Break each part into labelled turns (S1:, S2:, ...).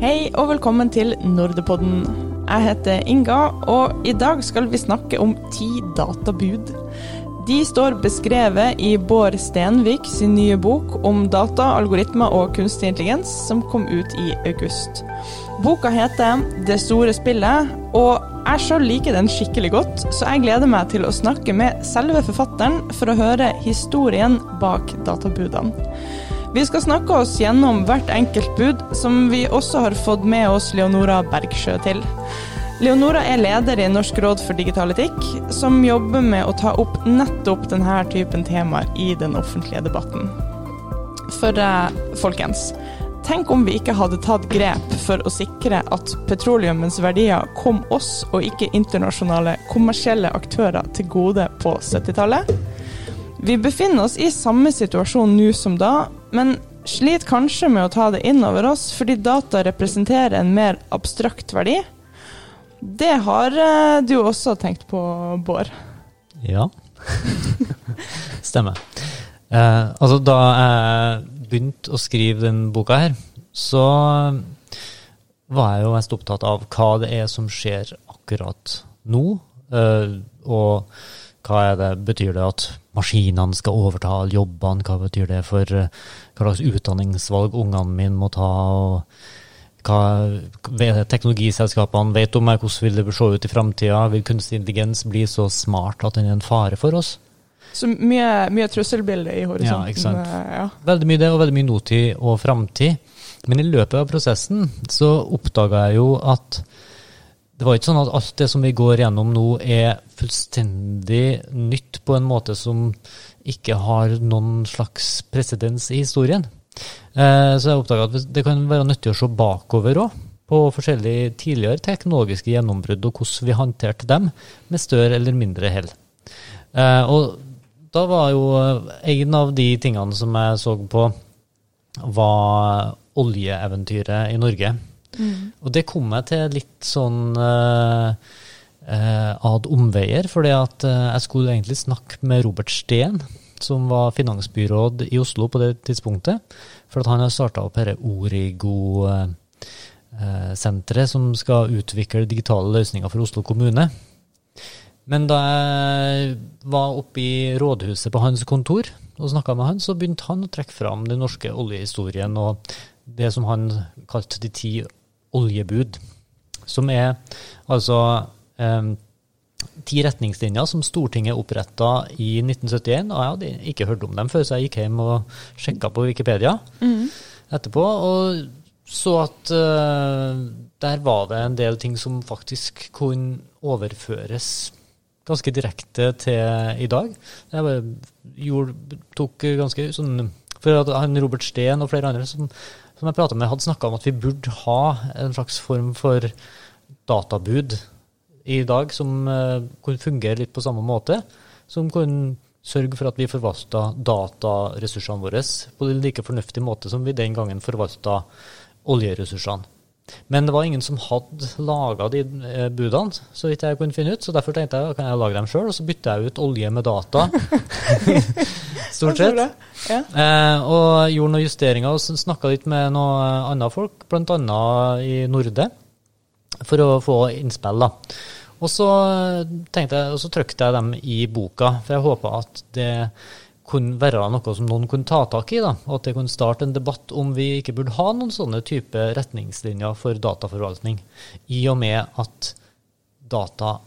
S1: Hei og velkommen til Nordepodden. Jeg heter Inga, og i dag skal vi snakke om ti databud. De står beskrevet i Bård Stenvik sin nye bok om data, algoritmer og kunstig intelligens, som kom ut i august. Boka heter Det store spillet, og jeg sjøl liker den skikkelig godt, så jeg gleder meg til å snakke med selve forfatteren for å høre historien bak databudene. Vi skal snakke oss gjennom hvert enkelt bud, som vi også har fått med oss Leonora Bergsjø til. Leonora er leder i Norsk råd for digital etikk, som jobber med å ta opp nettopp denne typen temaer i den offentlige debatten. For eh, folkens, tenk om vi ikke hadde tatt grep for å sikre at petroleumens verdier kom oss og ikke internasjonale kommersielle aktører til gode på 70-tallet? Vi befinner oss i samme situasjon nå som da, men sliter kanskje med å ta det inn over oss fordi data representerer en mer abstrakt verdi. Det har eh, du også tenkt på, Bård?
S2: Ja. Stemmer. Eh, altså, da jeg begynte å skrive den boka her, så var jeg jo mest opptatt av hva det er som skjer akkurat nå. Eh, og hva er det, betyr det at maskinene skal overta alle jobbene? Hva betyr det for uh, hva slags utdanningsvalg ungene mine må ta? og hva Teknologiselskapene vet om meg, hvordan vil det se ut i framtida? Vil kunstig intelligens bli så smart at den er en fare for oss?
S1: Så mye, mye trusselbilde i horisonten.
S2: Ja, ikke sant.
S1: eh, Ja.
S2: Veldig mye det, og veldig mye nåtid og framtid. Men i løpet av prosessen så oppdaga jeg jo at det var ikke sånn at alt det som vi går gjennom nå, er fullstendig nytt på en måte som ikke har noen slags presedens i historien. Eh, så jeg oppdaga at det kan være nyttig å se bakover òg, på forskjellige tidligere teknologiske gjennombrudd, og hvordan vi håndterte dem med større eller mindre hell. Eh, og da var jo en av de tingene som jeg så på, var oljeeventyret i Norge. Og det kom jeg til litt sånn uh, uh, ad omveier, fordi eh, jeg skulle egentlig snakke med Robert Steen, som var finansbyråd i Oslo på det tidspunktet. For at han har starta opp dette Origo-senteret, som skal utvikle digitale løsninger for Oslo kommune. Men da jeg var oppe i rådhuset på hans kontor og snakka med han, så begynte han å trekke fram den norske oljehistorien og det som han kalte de ti oljebud. Som er altså eh, ti retningslinjer som Stortinget oppretta i 1971. Og jeg hadde ikke hørt om dem før, så jeg gikk hjem og sjekka på Wikipedia etterpå. Og så at eh, der var det en del ting som faktisk kunne overføres ganske direkte til i dag. Jeg gjorde, tok ganske sånn For at han Robert Steen og flere andre som, som jeg prata med, hadde snakka om at vi burde ha en slags form for databud i dag som uh, kunne fungere litt på samme måte. Som kunne sørge for at vi forvalta dataressursene våre på en like fornuftig måte som vi den gangen forvalta oljeressursene. Men det var ingen som hadde laga de eh, budene, så vidt jeg kunne finne ut. Så derfor tenkte jeg kan jeg lage dem sjøl, og så bytter jeg ut olje med data. Stort sett.
S1: Ja.
S2: Eh, og gjorde noen justeringer og snakka litt med noen andre folk, bl.a. i Norde, for å få innspill. da. Og så tenkte jeg, og så trykte jeg dem i boka, for jeg håpa at det kunne være noe som noen kunne ta tak i. da, og At det kunne starte en debatt om vi ikke burde ha noen sånne type retningslinjer for dataforvaltning. I og med at data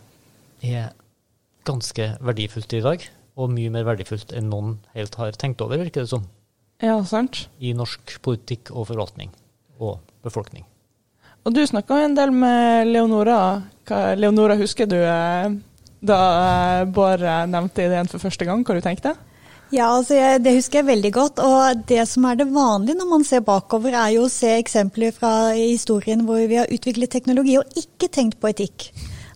S2: er ganske verdifullt i dag, og mye mer verdifullt enn noen helt har tenkt over, virker det som,
S1: ja, sant.
S2: i norsk politikk og forvaltning og befolkning.
S1: Og du snakka en del med Leonora. Hva, Leonora, husker du eh, da eh, Bård eh, nevnte ideen for første gang, hva du tenkte?
S3: Ja, altså jeg, Det husker jeg veldig godt. og Det som er det vanlige når man ser bakover, er jo å se eksempler fra historien hvor vi har utviklet teknologi og ikke tenkt på etikk.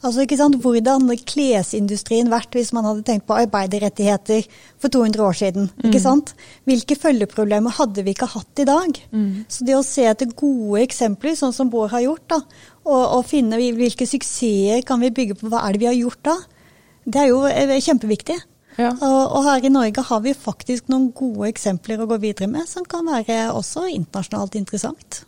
S3: Altså, ikke sant, Hvordan hadde klesindustrien vært hvis man hadde tenkt på arbeiderrettigheter for 200 år siden? ikke sant? Hvilke følgeproblemer hadde vi ikke hatt i dag? Så det å se etter gode eksempler, sånn som Bård har gjort, da, og, og finne hvilke suksesser kan vi bygge på, hva er det vi har gjort da, det er jo eh, kjempeviktig.
S1: Ja.
S3: Og, og her i Norge har vi faktisk noen gode eksempler å gå videre med, som kan være også internasjonalt interessant.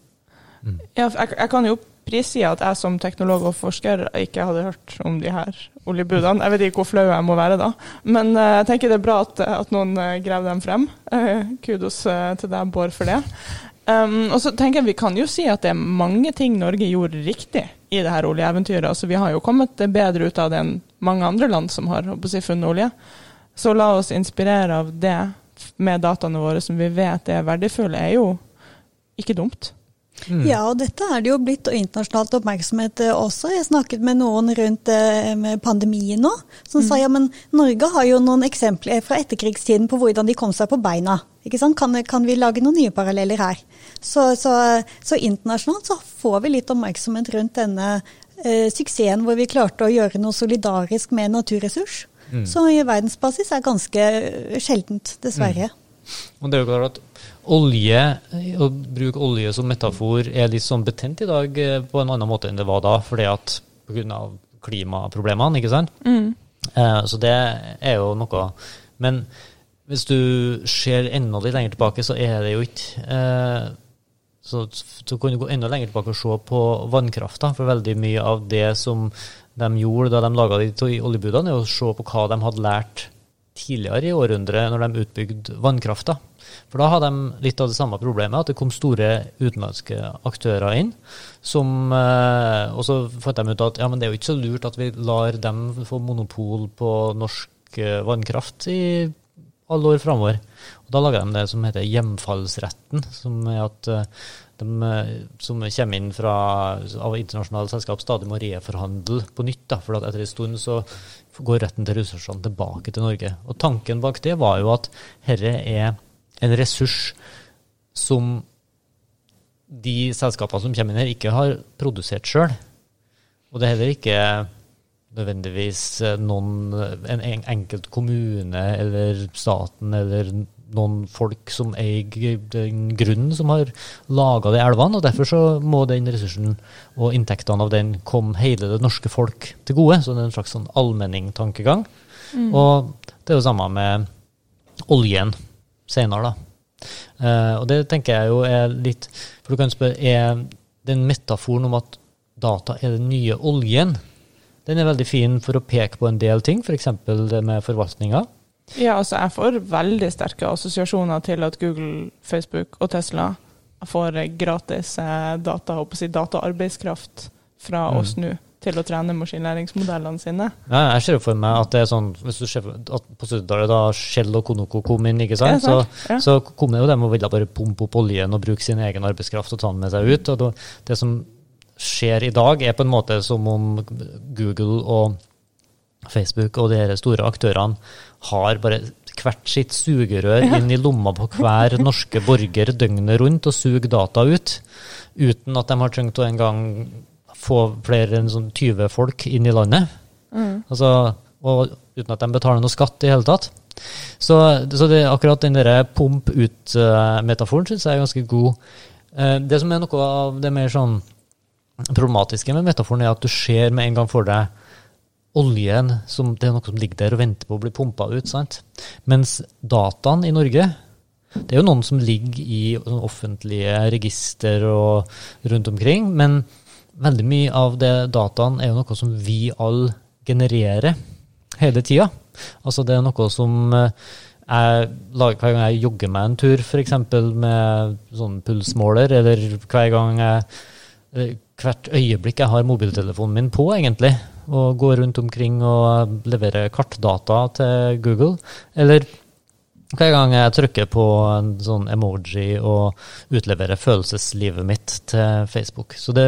S1: Ja, jeg, jeg kan jo prisgi at jeg som teknolog og forsker ikke hadde hørt om de her oljebudene. Jeg vet ikke hvor flau jeg må være da, men uh, jeg tenker det er bra at, at noen uh, graver dem frem. Uh, kudos til deg, Bård, for det. Um, og så tenker jeg Vi kan jo si at det er mange ting Norge gjorde riktig i det her oljeeventyret. Altså, vi har jo kommet bedre ut av det enn mange andre land som har å si, funnet olje. Så la oss inspirere av det med dataene våre som vi vet er verdifulle, er jo ikke dumt.
S2: Mm.
S3: Ja, og dette er det jo blitt internasjonalt oppmerksomhet eh, også. Jeg snakket med noen rundt eh, med pandemien nå, som sa ja, men Norge har jo noen eksempler fra etterkrigstiden på hvordan de kom seg på beina. Ikke sant? Kan, kan vi lage noen nye paralleller her? Så, så, så internasjonalt så får vi litt oppmerksomhet rundt denne eh, suksessen hvor vi klarte å gjøre noe solidarisk med en naturressurs.
S2: Mm.
S3: Som i verdensbasis er ganske eh, sjeldent, dessverre.
S2: Og det er jo klart at olje, å bruke olje som metafor, er litt sånn betent i dag eh, på en annen måte enn det var da, fordi at pga. klimaproblemene, ikke sant?
S1: Mm.
S2: Eh, så det er jo noe. Men hvis du ser enda litt lenger tilbake, så er det jo ikke eh, så, så kan du gå enda lenger tilbake og se på vannkrafta, for veldig mye av det som de gjorde da de laga de oljebudene, er å se på hva de hadde lært tidligere i århundret når de utbygde vannkrafta. For da hadde de litt av det samme problemet, at det kom store utenlandske aktører inn. Som, eh, og så fant de ut at ja, men det er jo ikke så lurt at vi lar dem få monopol på norsk eh, vannkraft i alle år framover. Da laga de det som heter hjemfallsretten, som er at eh, de eh, som kommer inn fra, av internasjonale selskap, stadig må reforhandle på nytt. Da, for etter en stund så går retten til ressursene tilbake til Norge. Og Tanken bak det var jo at herre er en ressurs som de selskapene som kommer inn her, ikke har produsert sjøl. Og det er heller ikke nødvendigvis noen, en en enkelt kommune eller staten eller noen folk som eier den grunnen som har laga de elvene. og Derfor så må den ressursen og inntektene av den komme hele det norske folk til gode. Så det er en slags sånn allmenningtankegang.
S1: Mm.
S2: Og det er jo samme med oljen senere, da. Uh, og det tenker jeg jo er litt For du kan spørre, er den metaforen om at data er den nye oljen, den er veldig fin for å peke på en del ting, f.eks. det med forvaltninga.
S1: Ja, altså jeg får veldig sterke assosiasjoner til at Google, Facebook og Tesla får gratis eh, data, håper jeg, dataarbeidskraft fra
S2: Mm.
S1: oss nå til å trene maskinlæringsmodellene sine.
S2: Ja, jeg ser jo for meg at det er sånn hvis du ser at På 70-tallet, da Shell og Konoko kom inn, ikke sant?
S1: Ja, sant.
S2: Så,
S1: Ja.
S2: så kom det jo dem og ville bare pumpe opp oljen og bruke sin egen arbeidskraft og ta den med seg ut. og Det som skjer i dag, er på en måte som om Google og Facebook og de store aktørene har bare hvert sitt sugerør inn i lomma på hver norske borger døgnet rundt og suger data ut, uten at de har trengt å engang få flere enn sånn 20 folk inn i landet.
S1: Mm.
S2: Altså, og uten at de betaler noe skatt i hele tatt. Så, så det, akkurat den der pump ut-metaforen syns jeg er ganske god. Eh, det som er noe av det mer sånn problematiske med metaforen, er at du ser med en gang for deg oljen som det er noe som ligger der og venter på å bli pumpa ut. sant? Mens dataen i Norge det er jo noen som ligger i offentlige register og rundt omkring, men veldig mye av det dataen er jo noe som vi alle genererer hele tida. Altså det er noe som eh, jeg lager hver gang jeg jogger meg en tur, f.eks. med sånn pulsmåler, eller hver gang jeg eh, Hvert øyeblikk jeg har mobiltelefonen min på, egentlig, og går rundt omkring og leverer kartdata til Google, eller hver gang jeg trykker på en sånn emoji og utleverer følelseslivet mitt til Facebook. Så det,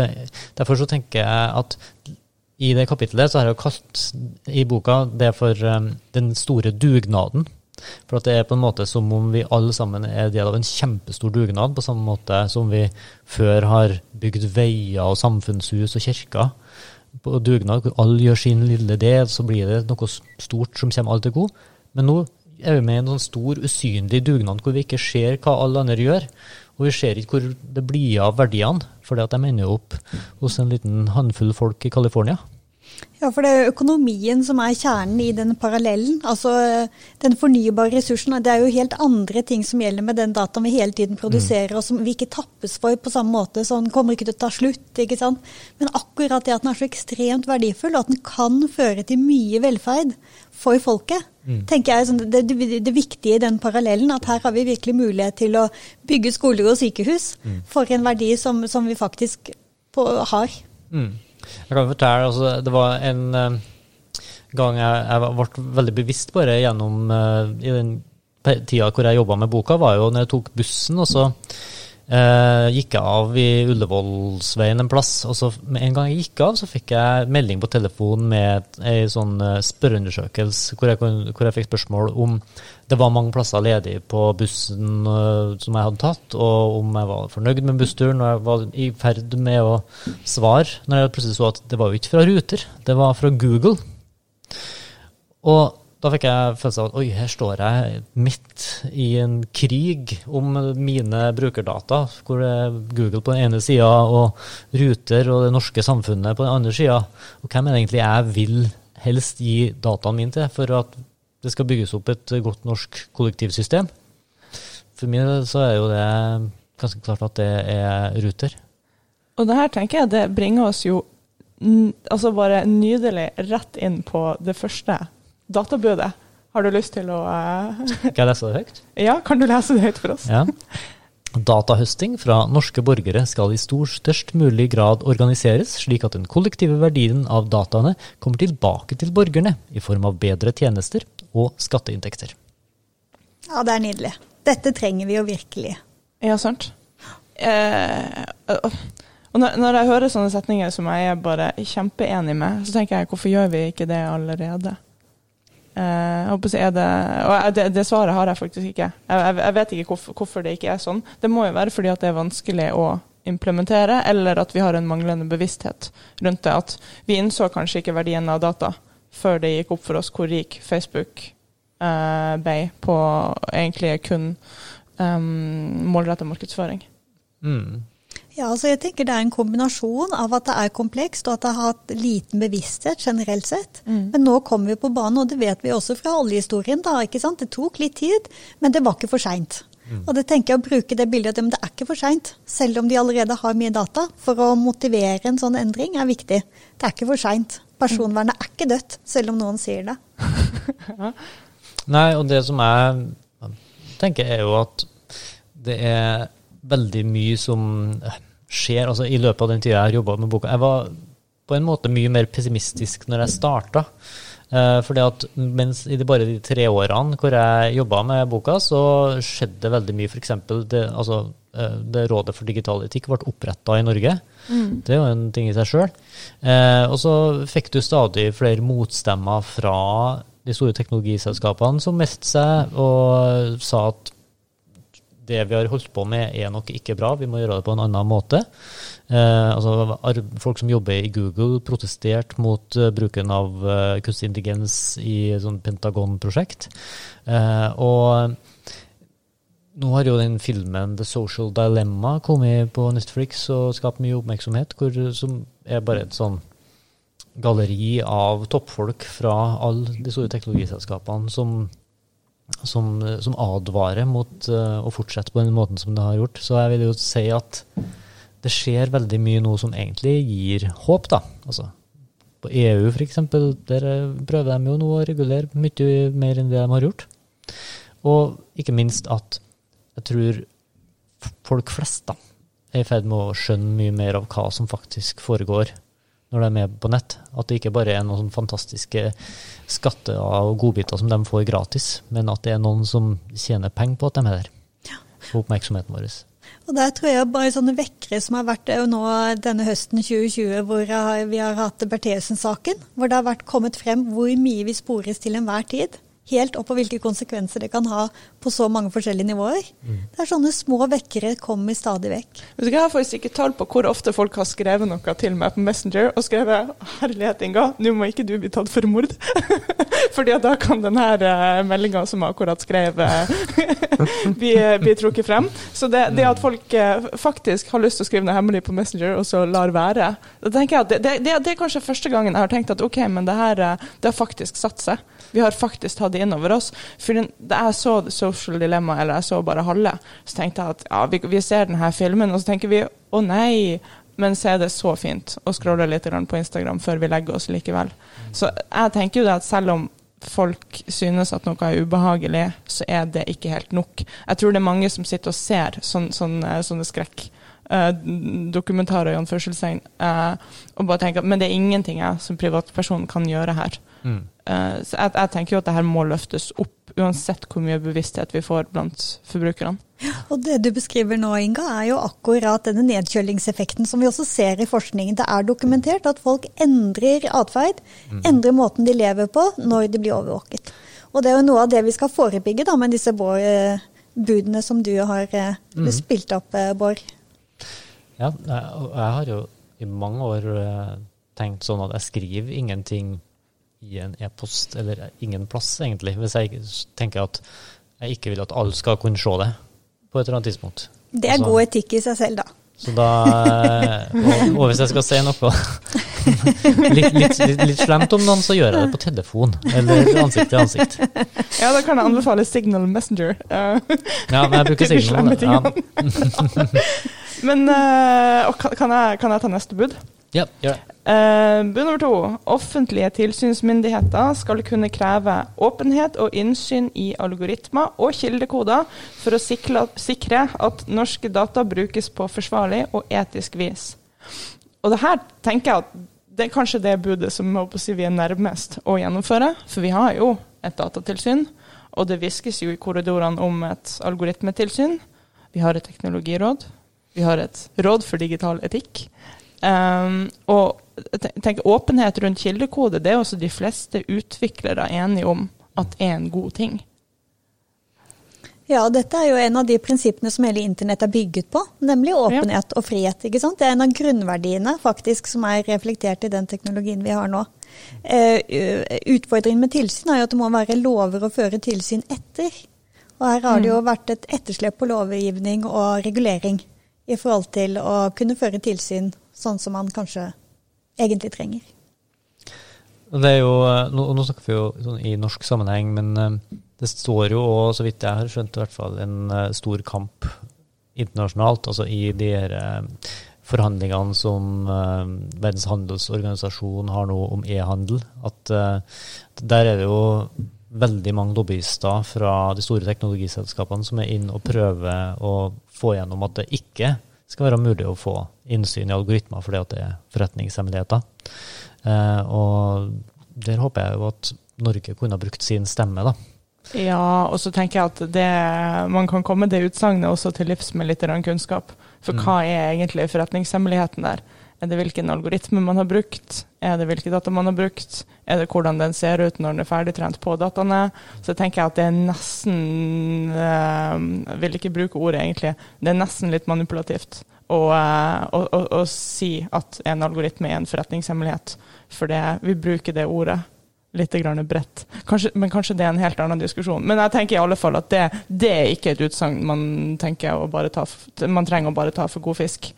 S2: Derfor så tenker jeg at i det kapitlet så har jeg kalt i boka det for um, den store dugnaden. For at det er på en måte som om vi alle sammen er del av en kjempestor dugnad, på samme måte som vi før har bygd veier og samfunnshus og kirker. På dugnad hvor alle gjør sin lille del, så blir det noe stort som kommer alle til gode. Men nå er vi med i en sånn stor, usynlig dugnad hvor vi ikke ser hva alle andre gjør. Og vi ser ikke hvor det blir av verdiene, for de ender opp hos en liten håndfull folk i California.
S3: Ja, for det er jo økonomien som er kjernen i den parallellen. Altså den fornybare ressursen. Det er jo helt andre ting som gjelder med den dataen vi hele tiden produserer, og som vi ikke tappes for på samme måte. Så den kommer ikke til å ta slutt. ikke sant? Men akkurat det at den er så ekstremt verdifull, og at den kan føre til mye velferd for folket, mm. tenker jeg er det, det, det, viktige i den parallellen. At her har vi virkelig mulighet til å bygge skoler og sykehus mm. for en verdi som, som vi faktisk på, har. Mm.
S2: Jeg kan fortelle, altså, Det var en uh, gang jeg, jeg, ble veldig bevisst det gjennom uh, i den tida hvor jeg jobba med boka, var jo når jeg tok bussen. og så uh, gikk jeg av i Ullevålsveien en plass. og så Med en gang jeg gikk av, så fikk jeg melding på telefon med ei sånn spørreundersøkelse hvor, hvor, jeg fikk spørsmål om det var mange plasser ledig på bussen uh, som jeg hadde tatt, og om jeg var fornøyd med bussturen. Og jeg var i ferd med å svare, når jeg plutselig så at det var jo ikke fra Ruter, det var fra Google. Og da fikk jeg følelsen av at oi, her står jeg midt i en krig om mine brukerdata, hvor det er Google på den ene sida og Ruter og det norske samfunnet på den andre sida. Og hvem er det egentlig jeg vil helst gi dataen min til for at det skal bygges opp et godt norsk kollektivsystem. For meg så er jo det ganske klart at det er Ruter.
S1: Og det her tenker jeg det bringer oss jo altså bare nydelig rett inn på det første databudet. Har du lyst til å uh...
S2: Skal jeg lese det høyt?
S1: Ja, kan du lese det høyt for oss?
S2: Ja. Datahøsting fra norske borgere skal i stor, størst mulig grad organiseres, slik at den kollektive verdien av dataene kommer tilbake til borgerne i form av bedre tjenester og skatteinntekter.
S3: Ja, det er nydelig. Dette trenger vi jo virkelig.
S1: Ja, sant. Eh, og når jeg hører sånne setninger som jeg er bare kjempeenig med, så tenker jeg hvorfor gjør vi ikke det allerede? Uh, det, og det, det, svaret har jeg faktisk ikke. Jeg, jeg vet ikke hvorfor, hvorfor, det ikke er sånn. Det må jo være fordi at det er vanskelig å implementere, eller at vi har en manglende bevissthet rundt det. At vi innså kanskje ikke verdien av data før det gikk opp for oss hvor rik Facebook uh, ble på egentlig kun um, ehm, målretta markedsføring. Mm.
S3: Ja, altså jeg tenker Det er en kombinasjon av at det er komplekst og at det har hatt liten bevissthet generelt sett. Mm. Men nå kommer vi på banen, og det vet vi også fra oljehistorien. da, ikke sant? Det tok litt tid, men det var ikke for seint. Mm. Og det tenker jeg å bruke det bildet at det er ikke for seint, selv om de allerede har mye data. For å motivere en sånn endring er viktig. Det er ikke for seint. Personvernet er ikke dødt, selv om noen sier det.
S2: Nei, og det som jeg tenker er jo at det er veldig mye som skjer altså i løpet av den tida jeg har jobba med boka. Jeg var på en måte mye mer pessimistisk når jeg starta. Eh, fordi at mens i de, bare de tre årene hvor jeg jobba med boka, så skjedde det veldig mye. F.eks. Det, altså, eh, det Rådet for digital etikk ble oppretta i Norge. Mm. Det er jo en ting i seg sjøl. Eh, og så fikk du stadig flere motstemmer fra de store teknologiselskapene som meldte seg og sa at det vi har holdt på med, er nok ikke bra, vi må gjøre det på en annen måte. Eh, altså, folk som jobber i Google, protesterte mot uh, bruken av uh, kunstig intelligens i sånn Pentagon-prosjekt. Eh, og nå har jo den filmen The Social Dilemma kommet på Netflix og skapt mye oppmerksomhet, hvor, som er bare et sånn galleri av toppfolk fra alle de store teknologiselskapene som som, som advarer mot uh, å fortsette på den måten som det har gjort. Så jeg vil jo si at det skjer veldig mye nå som egentlig gir håp, da. Altså, på EU f.eks., der prøver de jo nå å regulere mye mer enn det de har gjort. Og ikke minst at jeg tror folk flest da, er i ferd med å skjønne mye mer av hva som faktisk foregår når de er med på nett. At det ikke bare er noen sånn fantastiske skatter og godbiter som de får gratis, men at det er noen som tjener penger på at de er der. For oppmerksomheten vår.
S3: Og der tror jeg bare sånne vekkere som har vært nå denne høsten 2020, hvor vi har hatt Bertheussen-saken, hvor det har vært kommet frem hvor mye vi spores til enhver tid. Helt opp på hvilke konsekvenser det kan ha på så mange forskjellige nivåer. Det er sånne små vekkere kommer stadig vekk.
S1: Vet du hva, Jeg har faktisk ikke tall på hvor ofte folk har skrevet noe til meg på Messenger og skrevet 'Herlighet, Inga, nå må ikke du bli tatt for mord'. Fordi da kan denne uh, meldinga som jeg akkurat skrev, bli, bli trukket frem. Så det, det at folk uh, faktisk har lyst til å skrive noe hemmelig på Messenger, og så lar være, da tenker jeg at det, det, det, er kanskje første gangen jeg har tenkt at OK, men det her det har faktisk satt seg. Vi har faktisk tatt det inn over oss. For det er så social dilemma, eller jeg så bare halve. Så tenkte jeg at ja, vi, vi ser denne filmen, og så tenker vi å nei. Men så er det så fint å scrolle litt på Instagram før vi legger oss likevel. Så jeg tenker jo det at selv om folk synes at noe er ubehagelig, så er det ikke helt nok. Jeg tror det er mange som sitter og ser sånne, sånne, sånne skrekk. Uh, dokumentarer, i anførselstegn. Uh, og bare tenker at men det er ingenting jeg som privatperson kan gjøre her. Mm. Uh, så jeg, jeg, tenker jo at det her må løftes opp, uansett hvor mye bevissthet vi får blant forbrukerne.
S3: Og Det du beskriver nå, Inga, er jo akkurat denne nedkjølingseffekten som vi også ser i forskningen. Det er dokumentert at folk endrer atferd, mm. endrer måten de lever på, når de blir overvåket. Og det er jo noe av det vi skal forebygge da, med disse budene som du har mm. spilt opp, Bård.
S2: Ja, jeg har jo i mange år eh, tenkt sånn at jeg skriver ingenting i en e-post, eller ingen plass, egentlig. Hvis jeg tenker at jeg ikke vil at alle skal kunne se det på et eller annet tidspunkt.
S3: Det er altså, god etikk i seg selv, da.
S2: Så da, eh, og, og hvis jeg skal si noe litt, litt, litt, litt, slemt om noen, så gjør jeg det på telefon, eller ansikt til ansikt.
S1: Ja, da kan jeg anbefale Signal Messenger.
S2: ja, men jeg bruker Signal. Ja.
S1: Men uh, kan, jeg, kan, jeg, ta neste bud?
S2: Ja, gjør det.
S1: Uh, bud nummer to. Offentlige tilsynsmyndigheter skal kunne kreve åpenhet og innsyn i algoritmer og kildekoder for å sikre, sikre at norske data brukes på forsvarlig og etisk vis. Og det her tenker jeg at det er kanskje det budet som si, vi er nærmest å gjennomføre. For vi har jo et datatilsyn, og det hviskes jo i korridorene om et algoritmetilsyn. Vi har et teknologiråd. Vi har et råd for digital etikk. Um, og tenk, åpenhet rundt kildekode det er også de fleste utviklere enige om at er en god ting.
S3: Ja, dette er jo en av de prinsippene som hele internett er bygget på, nemlig åpenhet ja. og frihet. ikke sant? Det er en av grunnverdiene faktisk som er reflektert i den teknologien vi har nå. Uh, utfordringen med tilsyn er jo at det må være lover å føre tilsyn etter. Og her har det jo mm. vært et etterslep på lovgivning og regulering i forhold til å kunne føre tilsyn sånn som man kanskje egentlig trenger.
S2: Det er jo, eh, nå, nå snakker vi jo sånn i norsk sammenheng, men uh, det står jo òg, så vidt jeg har skjønt, i hvert fall en uh, stor kamp internasjonalt, altså i de her, forhandlingene som Verdens handelsorganisasjon har nå om e-handel. At der er det jo veldig mange lobbyister fra de store teknologiselskapene som er inn og prøver å få gjennom at det ikke skal være mulig å få innsyn i algoritmer fordi at det er forretningshemmeligheter. Eh, og der håper jeg jo at Norge kunne ha brukt sin stemme, da.
S1: Ja, og så tenker jeg at det, man kan komme det utsagnet også til livs med litt kunnskap. For mm. hva er egentlig forretningshemmeligheten der? Er det hvilken algoritme man har brukt? Er det hvilke data man har brukt? Er det hvordan den ser ut når den er ferdigtrent på dataene? Så tenker jeg at det er nesten Jeg vil ikke bruke ordet, egentlig. Det er nesten litt manipulativt å, øh, å, å, å si at en algoritme er en forretningshemmelighet. For det, vi bruker det ordet litt bredt. Kanskje, men kanskje det er en helt annen diskusjon. Men jeg tenker i alle fall at det, det er ikke et utsagn man, man trenger å bare ta for god fisk.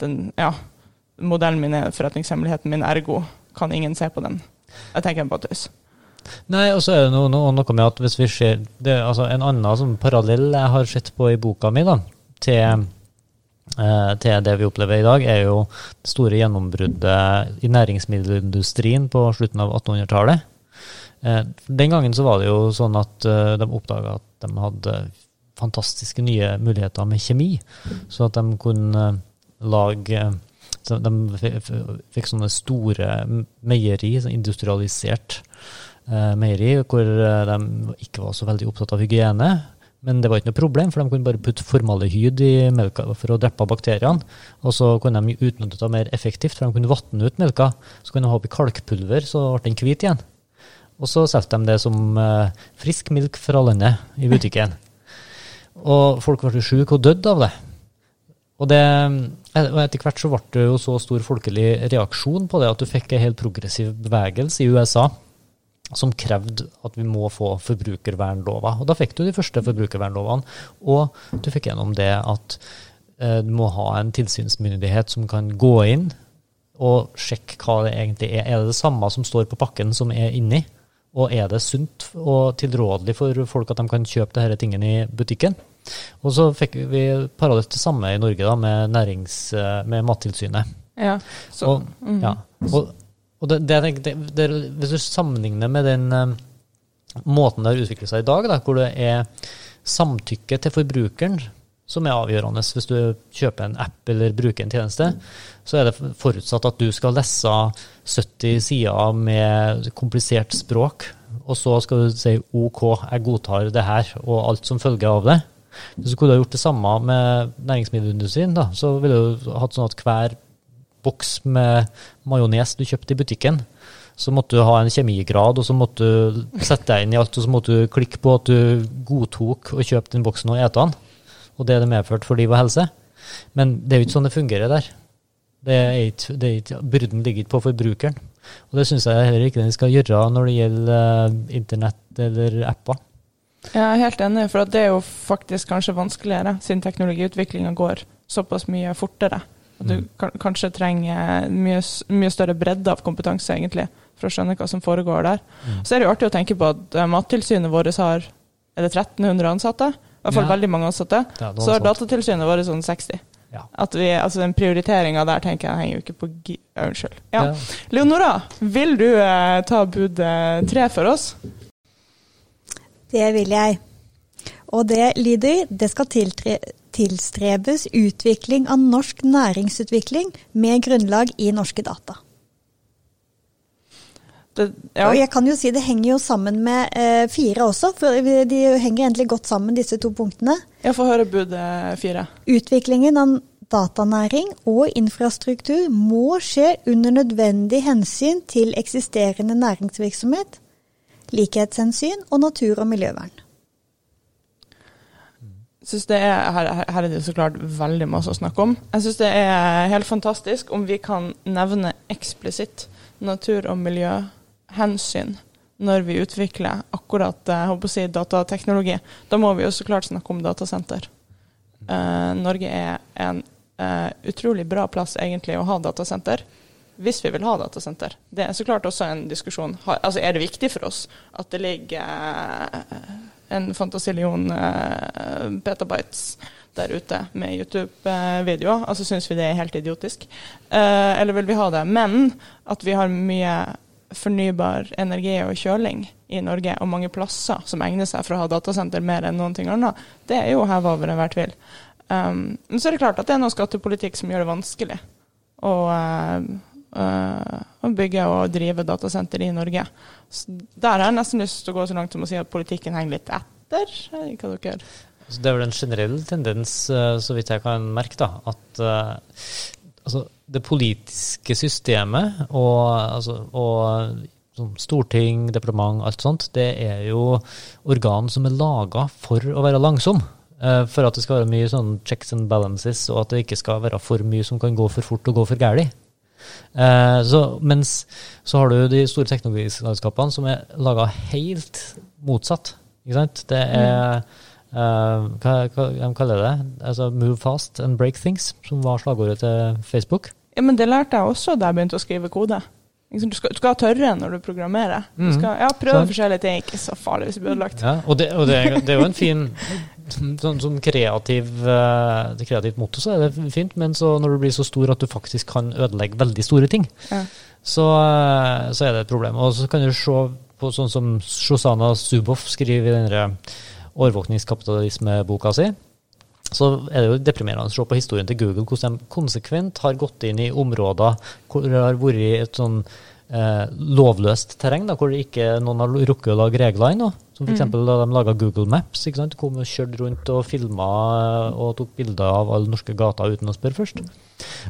S1: Den, ja, modellen min er forretningshemmeligheten min, ergo kan ingen se på den. Jeg tenker på tøys.
S2: Nei, og så er det noe, noe, med at hvis vi ser det, altså En annen sånn parallell jeg har sett på i boka mi da, til, eh, til, det vi opplever i dag, er jo det store gjennombruddet i næringsmiddelindustrien på slutten av 1800-tallet. Eh, den gangen så var det jo sånn at eh, de oppdaga at de hadde fantastiske nye muligheter med kjemi, så at de kunne lage så de fikk sånne store meieri, sånn industrialisert eh, meieri, hvor eh, de ikke var så veldig opptatt av hygiene. Men det var ikke noe problem, for de kunne bare putte formalehyd i melka for å drepe bakteriene. Og så kunne de utnytte det mer effektivt, for de kunne vatne ut melka. Så kunne de ha oppi kalkpulver, så ble den hvit igjen. Og så solgte de det som eh, frisk milk fra landet i butikken. Og folk ble syke og døde av det. Og, det, og etter hvert så ble det jo så stor folkelig reaksjon på det at du fikk en helt progressiv bevegelse i USA som krevde at vi må få forbrukervernlover. Og da fikk du de første forbrukervernlovene. Og du fikk gjennom det at eh, du må ha en tilsynsmyndighet som kan gå inn og sjekke hva det egentlig er. Er det det samme som står på pakken som er inni? Og er det sunt og tilrådelig for folk at de kan kjøpe disse tingene i butikken? Og så fikk vi parallelt det samme i Norge da, med, nærings, eh, med Mattilsynet.
S1: Ja, så,
S2: og, mm. ja. og, og det, det, det, hvis du sammenligner med den um, måten det har utviklet seg i dag, da, hvor det er samtykke til forbrukeren som er avgjørende hvis du kjøper en app eller bruker en tjeneste, så er det forutsatt at du skal lese 70 sider med komplisert språk, og så skal du si OK, jeg godtar det her, og alt som følger av det. Hvis du kunne gjort det samme med næringsmiddelindustrien, da, så ville du hatt sånn at hver boks med majones du kjøpte i butikken, så måtte du ha en kjemigrad, og så måtte du sette deg inn i alt, og så måtte du klikke på at du godtok å kjøpe den boksen og ete den, og det er det medført for liv og helse. Men det er jo ikke sånn det fungerer der. Det er ikke, det er ikke, byrden ligger ikke på forbrukeren. Og det syns jeg heller ikke den skal gjøre når det gjelder uh, internett eller apper.
S1: Jeg er helt enig, for det er jo faktisk kanskje vanskeligere, siden teknologiutviklinga går såpass mye fortere. At du mm. kanskje trenger mye, mye, større bredde av kompetanse, egentlig, for å skjønne hva som foregår der. Mm. Så er det jo artig å tenke på at uh, Mattilsynet vårt har er det 1300 ansatte? I hvert fall ja. veldig mange ansatte. Ja, så har Datatilsynet vært sånn 60. Ja. At vi, altså Den prioriteringa der tenker jeg henger jo ikke på. Unnskyld. Ja. Leonora, vil du eh, ta bud uh, tre for oss?
S3: Det vil jeg. Og det lyder det skal tilstrebes utvikling av norsk næringsutvikling med grunnlag i norske data. Det, ja. Og jeg kan jo si Det henger jo sammen med eh, fire også, for de henger egentlig godt sammen, disse to punktene.
S1: Jeg får høre bud fire.
S3: Utviklingen av datanæring og infrastruktur må skje under nødvendig hensyn til eksisterende næringsvirksomhet, likhetshensyn og natur- og miljøvern.
S1: Er, her, her, er det så klart veldig masse å snakke om. Jeg syns det er helt fantastisk om vi kan nevne eksplisitt natur- og miljøhensyn når vi utvikler akkurat å si, datateknologi. Da må vi jo så klart snakke om datasenter. Uh, Norge er en uh, utrolig bra plass egentlig å ha datasenter hvis vi vil ha datasenter. Det er så klart også en diskusjon. Altså, er det viktig for oss at det ligger eh, en fantasillion uh, petabytes der ute med YouTube-videoer? Altså syns vi det er helt idiotisk? Uh, eller vil vi ha det? Men at vi har mye fornybar energi og kjøling i Norge, og mange plasser som egner seg for å ha datasenter mer enn noen ting annet, det er jo heva over enhver tvil. Um, men så er det klart at det er noe skattepolitikk som gjør det vanskelig å uh, å bygge og drive datasenter i Norge. Så der har jeg nesten lyst til å gå så langt som å si at politikken henger litt etter. Hva dere
S2: så Det er vel en generell tendens, uh, så vidt jeg kan merke, da, at uh, altså, det politiske systemet og, altså, og sånn storting, departement, alt sånt, det er jo organ som er laga for å være langsom. For at det skal være mye sånn checks and balances, og at det ikke skal være for mye som kan gå for fort og gå for galt. Eh, så, mens så har du de store teknologiselskapene som er laga helt motsatt. Ikke sant? Det er eh, hva, hva de kaller det? Altså Move fast and break things, som var slagordet til Facebook.
S1: Ja, men det lærte jeg også da jeg begynte å skrive kode. Du skal, du skal tørre når du programmerer. Du mm. skal ja, prøve sånn. forskjellige ting. Ikke så farlig hvis det blir ødelagt.
S2: Ja, og det, og det, det er jo en fin sånn, sånn kreativ, uh, kreativt motto så er det fint, men så når du blir så stor at du faktisk kan ødelegge veldig store ting, ja. så, uh, så, er det et problem. Og så kan du se på sånn som Shoshana Zuboff skriver i denne overvåkningskapitalismeboka si. Så er det jo deprimerende å se på historien til Google, hvordan de konsekvent har gått inn i områder hvor det har vært et sånn eh, lovløst terreng, da, hvor ikke noen har rukket å lage regler ennå. Som f.eks. Mm. da de laga Google Maps. ikke sant? Kom og kjørte rundt og filma og tok bilder av alle norske gater uten å spørre først.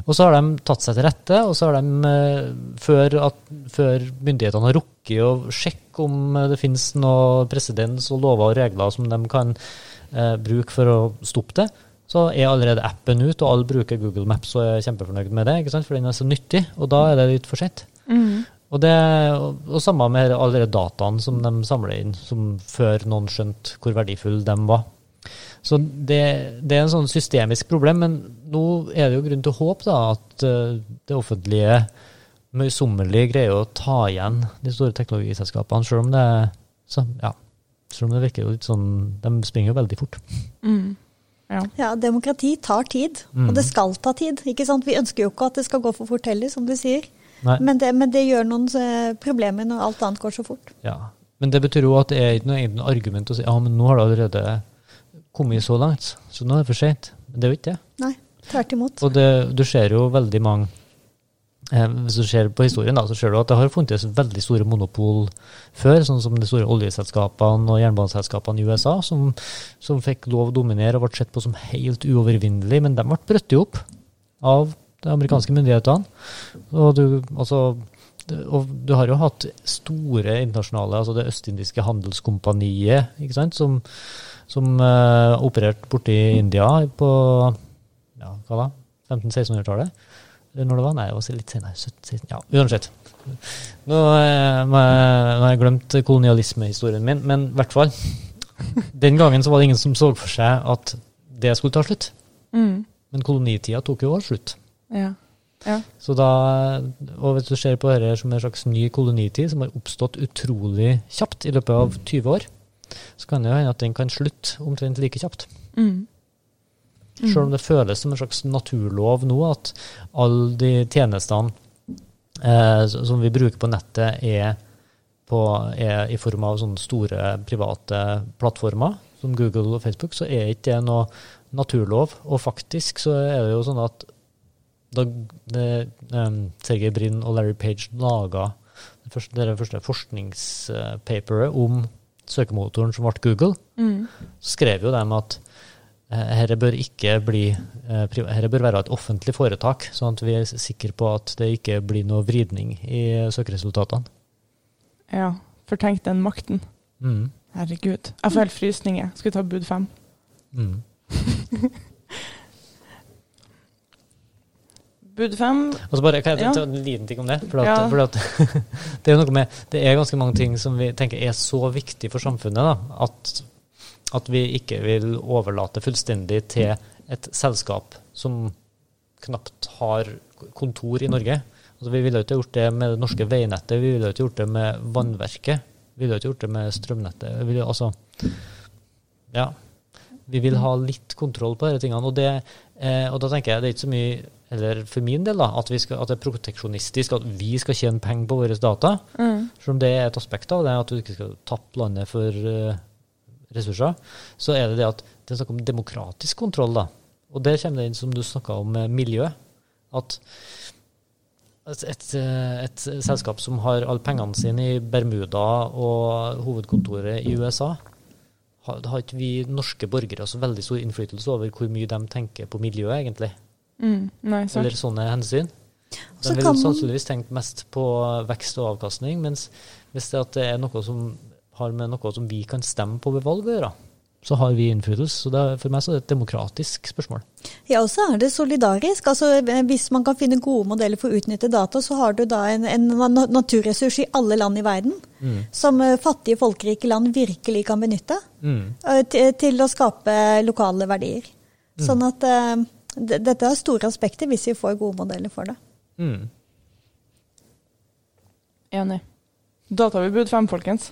S2: Og så har de tatt seg til rette, og så har de, eh, før, at, før myndighetene har rukket å sjekke om det finnes noe presedens og lover og regler som de kan eh, bruke for å stoppe det, så er allerede appen ut, og alle bruker Google Maps og er kjempefornøyd med det, ikke sant? for den er så nyttig, og da er det litt for sent.
S1: Mm.
S2: Og, det, og, og samme med allerede dataen dataene som de samler inn, som før noen skjønte hvor verdifulle de var. Så det, det er en sånn systemisk problem, men nå er det jo grunn til å håpe da, at uh, det offentlige møysommelig greier å ta igjen de store teknologiselskapene, selv om det, så, ja, selv om det virker jo litt sånn De springer jo veldig fort.
S1: Mm. Ja.
S3: Ja, demokrati tar tid,
S2: Mm.
S3: og det skal ta tid. ikke sant? Vi ønsker jo ikke at det skal gå for fort heller, som du sier. Men det, men det gjør noen eh, problemer når alt annet går så fort.
S2: Ja. Men det betyr jo at det er ikke noe, egentlig argument å si ja, men nå har det allerede kommet så langt, så nå er det for sent. Men det er jo ikke det.
S3: Nei, tvert imot.
S2: Og det, du ser jo veldig mange Hvis du ser på historien, da, så ser du at det har funnes veldig store monopol før, sånn som de store oljeselskapene og jernbaneselskapene i USA, som, som fikk lov å dominere og ble sett på som helt uovervinnelig, men de ble brøttet opp av de amerikanske myndighetene. Og du, altså, og du har jo hatt store internasjonale, altså det østindiske handelskompaniet, ikke sant, som, som uh, opererte borti India på ja, hva da? 1500-1600-tallet? Når det var? Nei, det var litt senere. 17, ja, uansett. Jeg- nå har jeg glemt kolonialismehistorien min, men i hvert fall. Den gangen så var det ingen som så for seg at det skulle ta slutt.
S1: Mm.
S2: Men kolonitida tok jo også slutt.
S1: Ja. Ja.
S2: Så da, og hvis du ser på dette som en slags ny kolonitid, som har oppstått utrolig kjapt i løpet av 20 år, så kan det jo hende at den kan slutte omtrent like kjapt.
S1: Mm. Mm.
S2: Selv om det føles som en slags naturlov nå at alle de tjenestene eh, som vi bruker på nettet, er, på, er i form av sånne store private plattformer, som Google og Facebook, så er ikke det noe naturlov. Og faktisk så er det jo sånn at da em, Sergey Brin og Larry Page laga det første, det første forskningspaperet om søkemotoren som ble Google,
S1: Mm.
S2: så skrev jo de at dette bør ikke bli her Dette bør være et offentlig foretak, sånn at vi er sikre på at det ikke blir noe vridning i søkeresultatene.
S1: ja. For tenk den makten.
S2: Mm.
S1: Herregud. Jeg får helt frysninger. Skal vi ta bud fem?
S2: Mm.
S1: Bud fem
S2: Og så bare, Kan jeg
S1: Ja.
S2: ta en liten ting om det? For at,
S1: Ja.
S2: for at det er med Det er ganske mange ting som vi tenker er så viktig for samfunnet da, at, at vi ikke vil overlate fullstendig til et selskap som knapt har kontor i Norge. Altså, vi ville ikke gjort det med det norske veinettet, vi ville ikke gjort det med vannverket. Vi ville ikke gjort det med strømnettet. Vi ville, altså, ja. Vi vil ha litt kontroll på disse tingene. Og, det, eh, og da tenker jeg det er ikke så mye, eller for min del, da, at, vi skal, at det er proteksjonistisk, at vi skal tjene penger på våre data.
S1: Mm.
S2: Selv om det er et aspekt av det, at du ikke skal tappe landet for eh, ressurser, så er det det at det er snakk om demokratisk kontroll. da. Og der kommer det inn som du snakka om miljø. At et, et, et selskap som har alle pengene sine i Bermuda og hovedkontoret i USA, har, har ikke vi norske borgere så veldig stor innflytelse over hvor mye de tenker på miljøet, egentlig?
S1: Mm. Nei.
S2: Eller sånne hensyn. De vil sannsynligvis tenkt mest på vekst og avkastning, mens hvis det, at det er noe som har med noe som vi kan stemme på ved valg å gjøre, så har vi innflytelse. Så det er, for meg så er det et demokratisk spørsmål.
S3: Ja, og så er det solidarisk. Altså, eh, hvis man kan finne gode modeller for å utnytte data, så har du da en, en naturressurs i alle land i verden
S2: Mm.
S3: som eh, fattige, folkerike land virkelig kan benytte
S2: Mm.
S3: eh, til, til å skape lokale verdier. Sånn at eh, dette har store aspekter hvis vi får gode modeller for det.
S2: Mm.
S1: Enig. Da tar vi bud fem, folkens.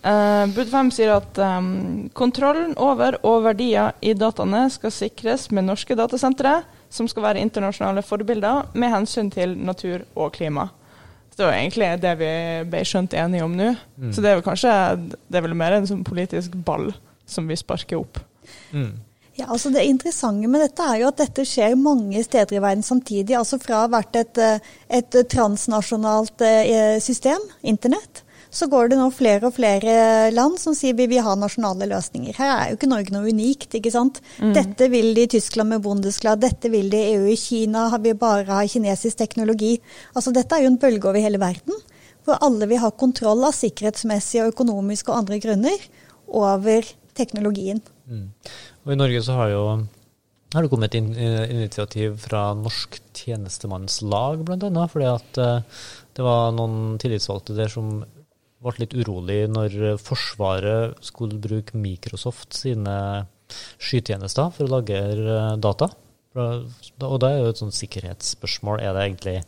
S1: Eh, bud fem sier at um, kontrollen over og verdier i dataene skal sikres med norske datasentre, som skal være internasjonale forbilder med hensyn til natur og klima. Så det var egentlig det vi ble skjønt enige om nå.
S2: Mm.
S1: Så det er vel kanskje det er vel mer en sånn politisk ball som vi sparker opp.
S2: Mm.
S3: Ja, altså Det interessante med dette er jo at dette skjer mange steder i verden samtidig. altså Fra å ha vært et, eh, et transnasjonalt eh, system, internett, så går det nå flere og flere land som sier vi vil ha nasjonale løsninger. Her er jo ikke Norge noe unikt. ikke sant? Dette vil de i Tyskland med Bundesland, dette vil de i EU. I Kina har vi bare har kinesisk teknologi. Altså Dette er jo en bølge over hele verden, hvor alle vil ha kontroll av sikkerhetsmessige, og økonomiske og andre grunner over teknologien.
S2: Mm. Og i Norge så har jo har det kommet et initiativ fra Norsk tjenestemannslag, bl.a. Fordi at uh, det var noen tillitsvalgte der som ble litt urolig når Forsvaret skulle bruke Microsoft sine skytjenester for å lagre data. Og da er jo et sånt sikkerhetsspørsmål. Er det egentlig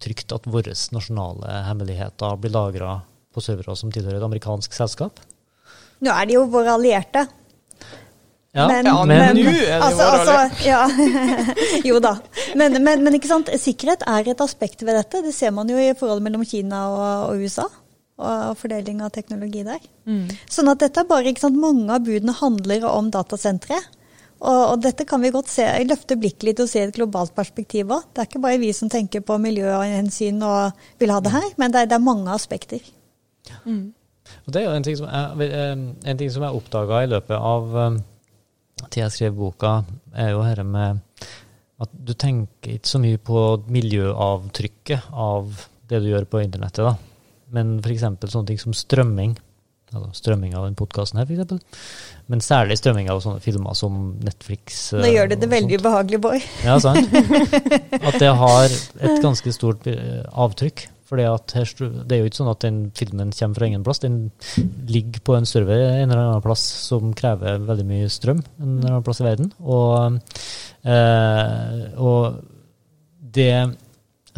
S2: trygt at våre nasjonale hemmeligheter blir lagra på servere som tilhører et amerikansk selskap?
S3: Nå er de jo våre allierte.
S2: Ja,
S1: men, ja, men nå er det
S3: altså, altså, ja. Jo da. Men, men, men, ikke sant? sikkerhet er et aspekt ved dette. Det ser man jo i forholdet mellom Kina og, og USA. Og fordeling av teknologi der. Mm. Sånn at dette er bare ikke sant, Mange av budene handler om datasentre. Og, og, dette kan vi godt se, løfte blikket litt og se et globalt perspektiv òg. Det er ikke bare vi som tenker på miljøhensyn og vil ha det her, men det er, det er mange aspekter.
S2: Mm. Og det er jo en ting som jeg, en ting som jeg oppdaga i løpet av til jeg skrev boka, er jo dette med at du tenker ikke så mye på miljøavtrykket av det du gjør på internettet, da. Men f.eks. sånne ting som strømming. Altså strømming av den podkasten her, f.eks. Men særlig strømming av sånne filmer som Netflix.
S3: Nå gjør det det veldig ubehagelig, Boy.
S2: Ja, sant. At det har et ganske stort eh, avtrykk. For Det er jo ikke sånn at den filmen kommer fra ingen plass. Den ligger på en server en eller annen plass som krever veldig mye strøm en eller annen plass i verden. Og, eh, og det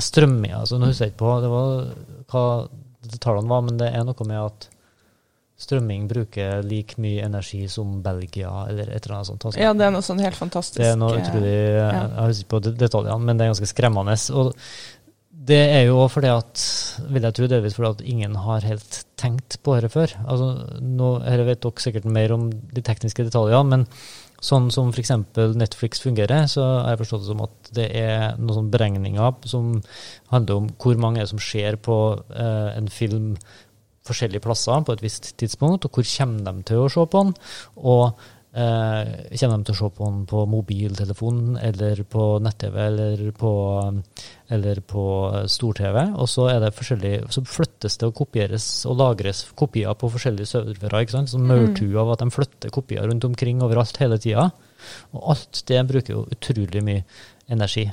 S2: strømmer altså Nå husker jeg ikke på det var, hva tallene var, men det er noe med at strømming bruker like mye energi som Belgia, eller et eller annet sånt. Altså.
S1: Ja, det er noe sånn helt fantastisk.
S2: Det er noe utrolig, ja. Jeg husker ikke på detaljene, men det er ganske skremmende. Og det er jo fordi at, vil jeg tro delvis fordi at ingen har helt tenkt på dette før. Altså, nå, her vet dere sikkert mer om de tekniske detaljene, men sånn som f.eks. Netflix fungerer, så har jeg forstått det som at det er noen beregninger som handler om hvor mange som ser på eh, en film forskjellige plasser på et visst tidspunkt, og hvor kommer de til å se på den. og Eh, kommer de til å se på den på mobiltelefonen eller på nett-TV eller på, eller på stor-TV. Og så, er det så flyttes det og kopieres og lagres kopier på forskjellige servere. ikke sant? Sånn maurtue av at de flytter kopier rundt omkring overalt hele tida. Og alt det bruker jo utrolig mye energi.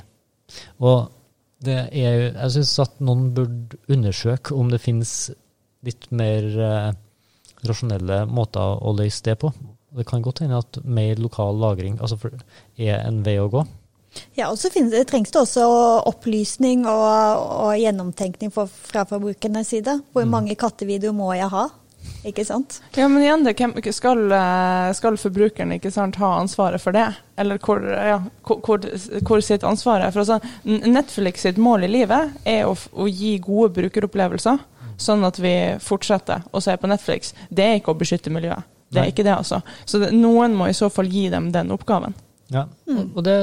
S2: Og det er, jo jeg syns at noen burde undersøke om det finnes litt mer eh, rasjonelle måter å løse det på. Det kan godt hende at mer lokal lagring altså er en vei å gå.
S3: Ja, og så trengs det også opplysning og, og gjennomtenkning for, fra forbrukernes side. Hvor mm. mange kattevideoer må jeg ha? Ikke sant?
S1: Ja, men igjen, det, skal, eh, skal, forbrukeren ikke sant, ha ansvaret for det? Eller hvor, ja, hvor, hvor sitt ansvar er? For altså, Netflix sitt mål i livet er å, å gi gode brukeropplevelser, sånn at vi fortsetter å se på Netflix. Det er ikke å beskytte miljøet. Det er ikke det, altså. Så det, noen må i så fall gi dem den oppgaven.
S2: Ja, mm. og det,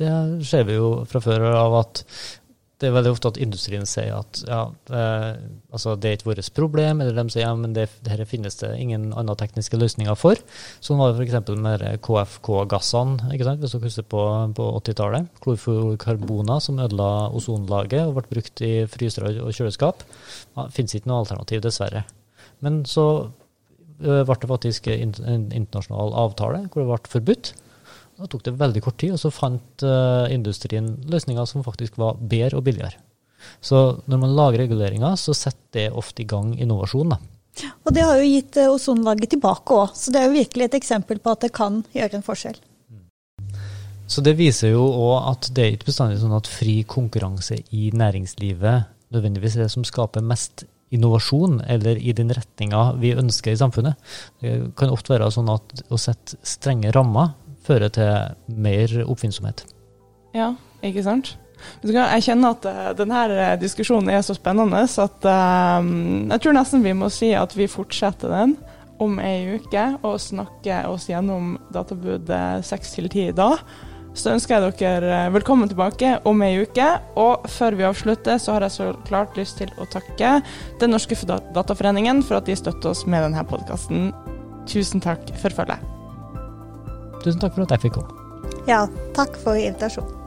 S2: det ser vi jo fra før av at det er veldig ofte at industrien sier at ja, eh, altså det er ikke vårt problem, eller de sier ja, men det, det finnes det ingen andre tekniske løsninger for. Sånn var det f.eks. med KFK-gassene, hvis dere husker på, på 80-tallet. Klorfluorkarboner som ødela ozonlaget og ble brukt i frysere og kjøleskap. Det finnes ikke noe alternativ, dessverre. Men så ble det faktisk en internasjonal avtale hvor det ble forbudt. Da tok det veldig kort tid, og så fant uh, industrien løsninger som faktisk var bedre og billigere. Så når man lager reguleringer, så setter det ofte i gang innovasjon. Da.
S3: Og det har jo gitt uh, ozonlaget tilbake òg, så det er jo virkelig et eksempel på at det kan gjøre en forskjell.
S2: Så det viser jo òg at det er ikke bestandig sånn at fri konkurranse i næringslivet nødvendigvis er det som skaper mest innovasjon, eller i den retninga vi ønsker i samfunnet. Det kan ofte være sånn at å sette strenge rammer fører til mer oppfinnsomhet.
S1: Ja, ikke sant. Jeg kjenner at uh, denne eh, diskusjonen er så spennende at uh, jeg tror nesten vi må si at vi fortsetter den om ei uke og snakker oss gjennom databud seks til ti da så ønsker jeg dere eh, velkommen tilbake om ei uke. Og før vi avslutter, så har jeg så klart lyst til å takke Den norske dataforeningen for at de støtter oss med denne podkasten. Tusen takk for følget.
S2: Tusen takk for at jeg fikk komme.
S3: Ja, takk for invitasjonen.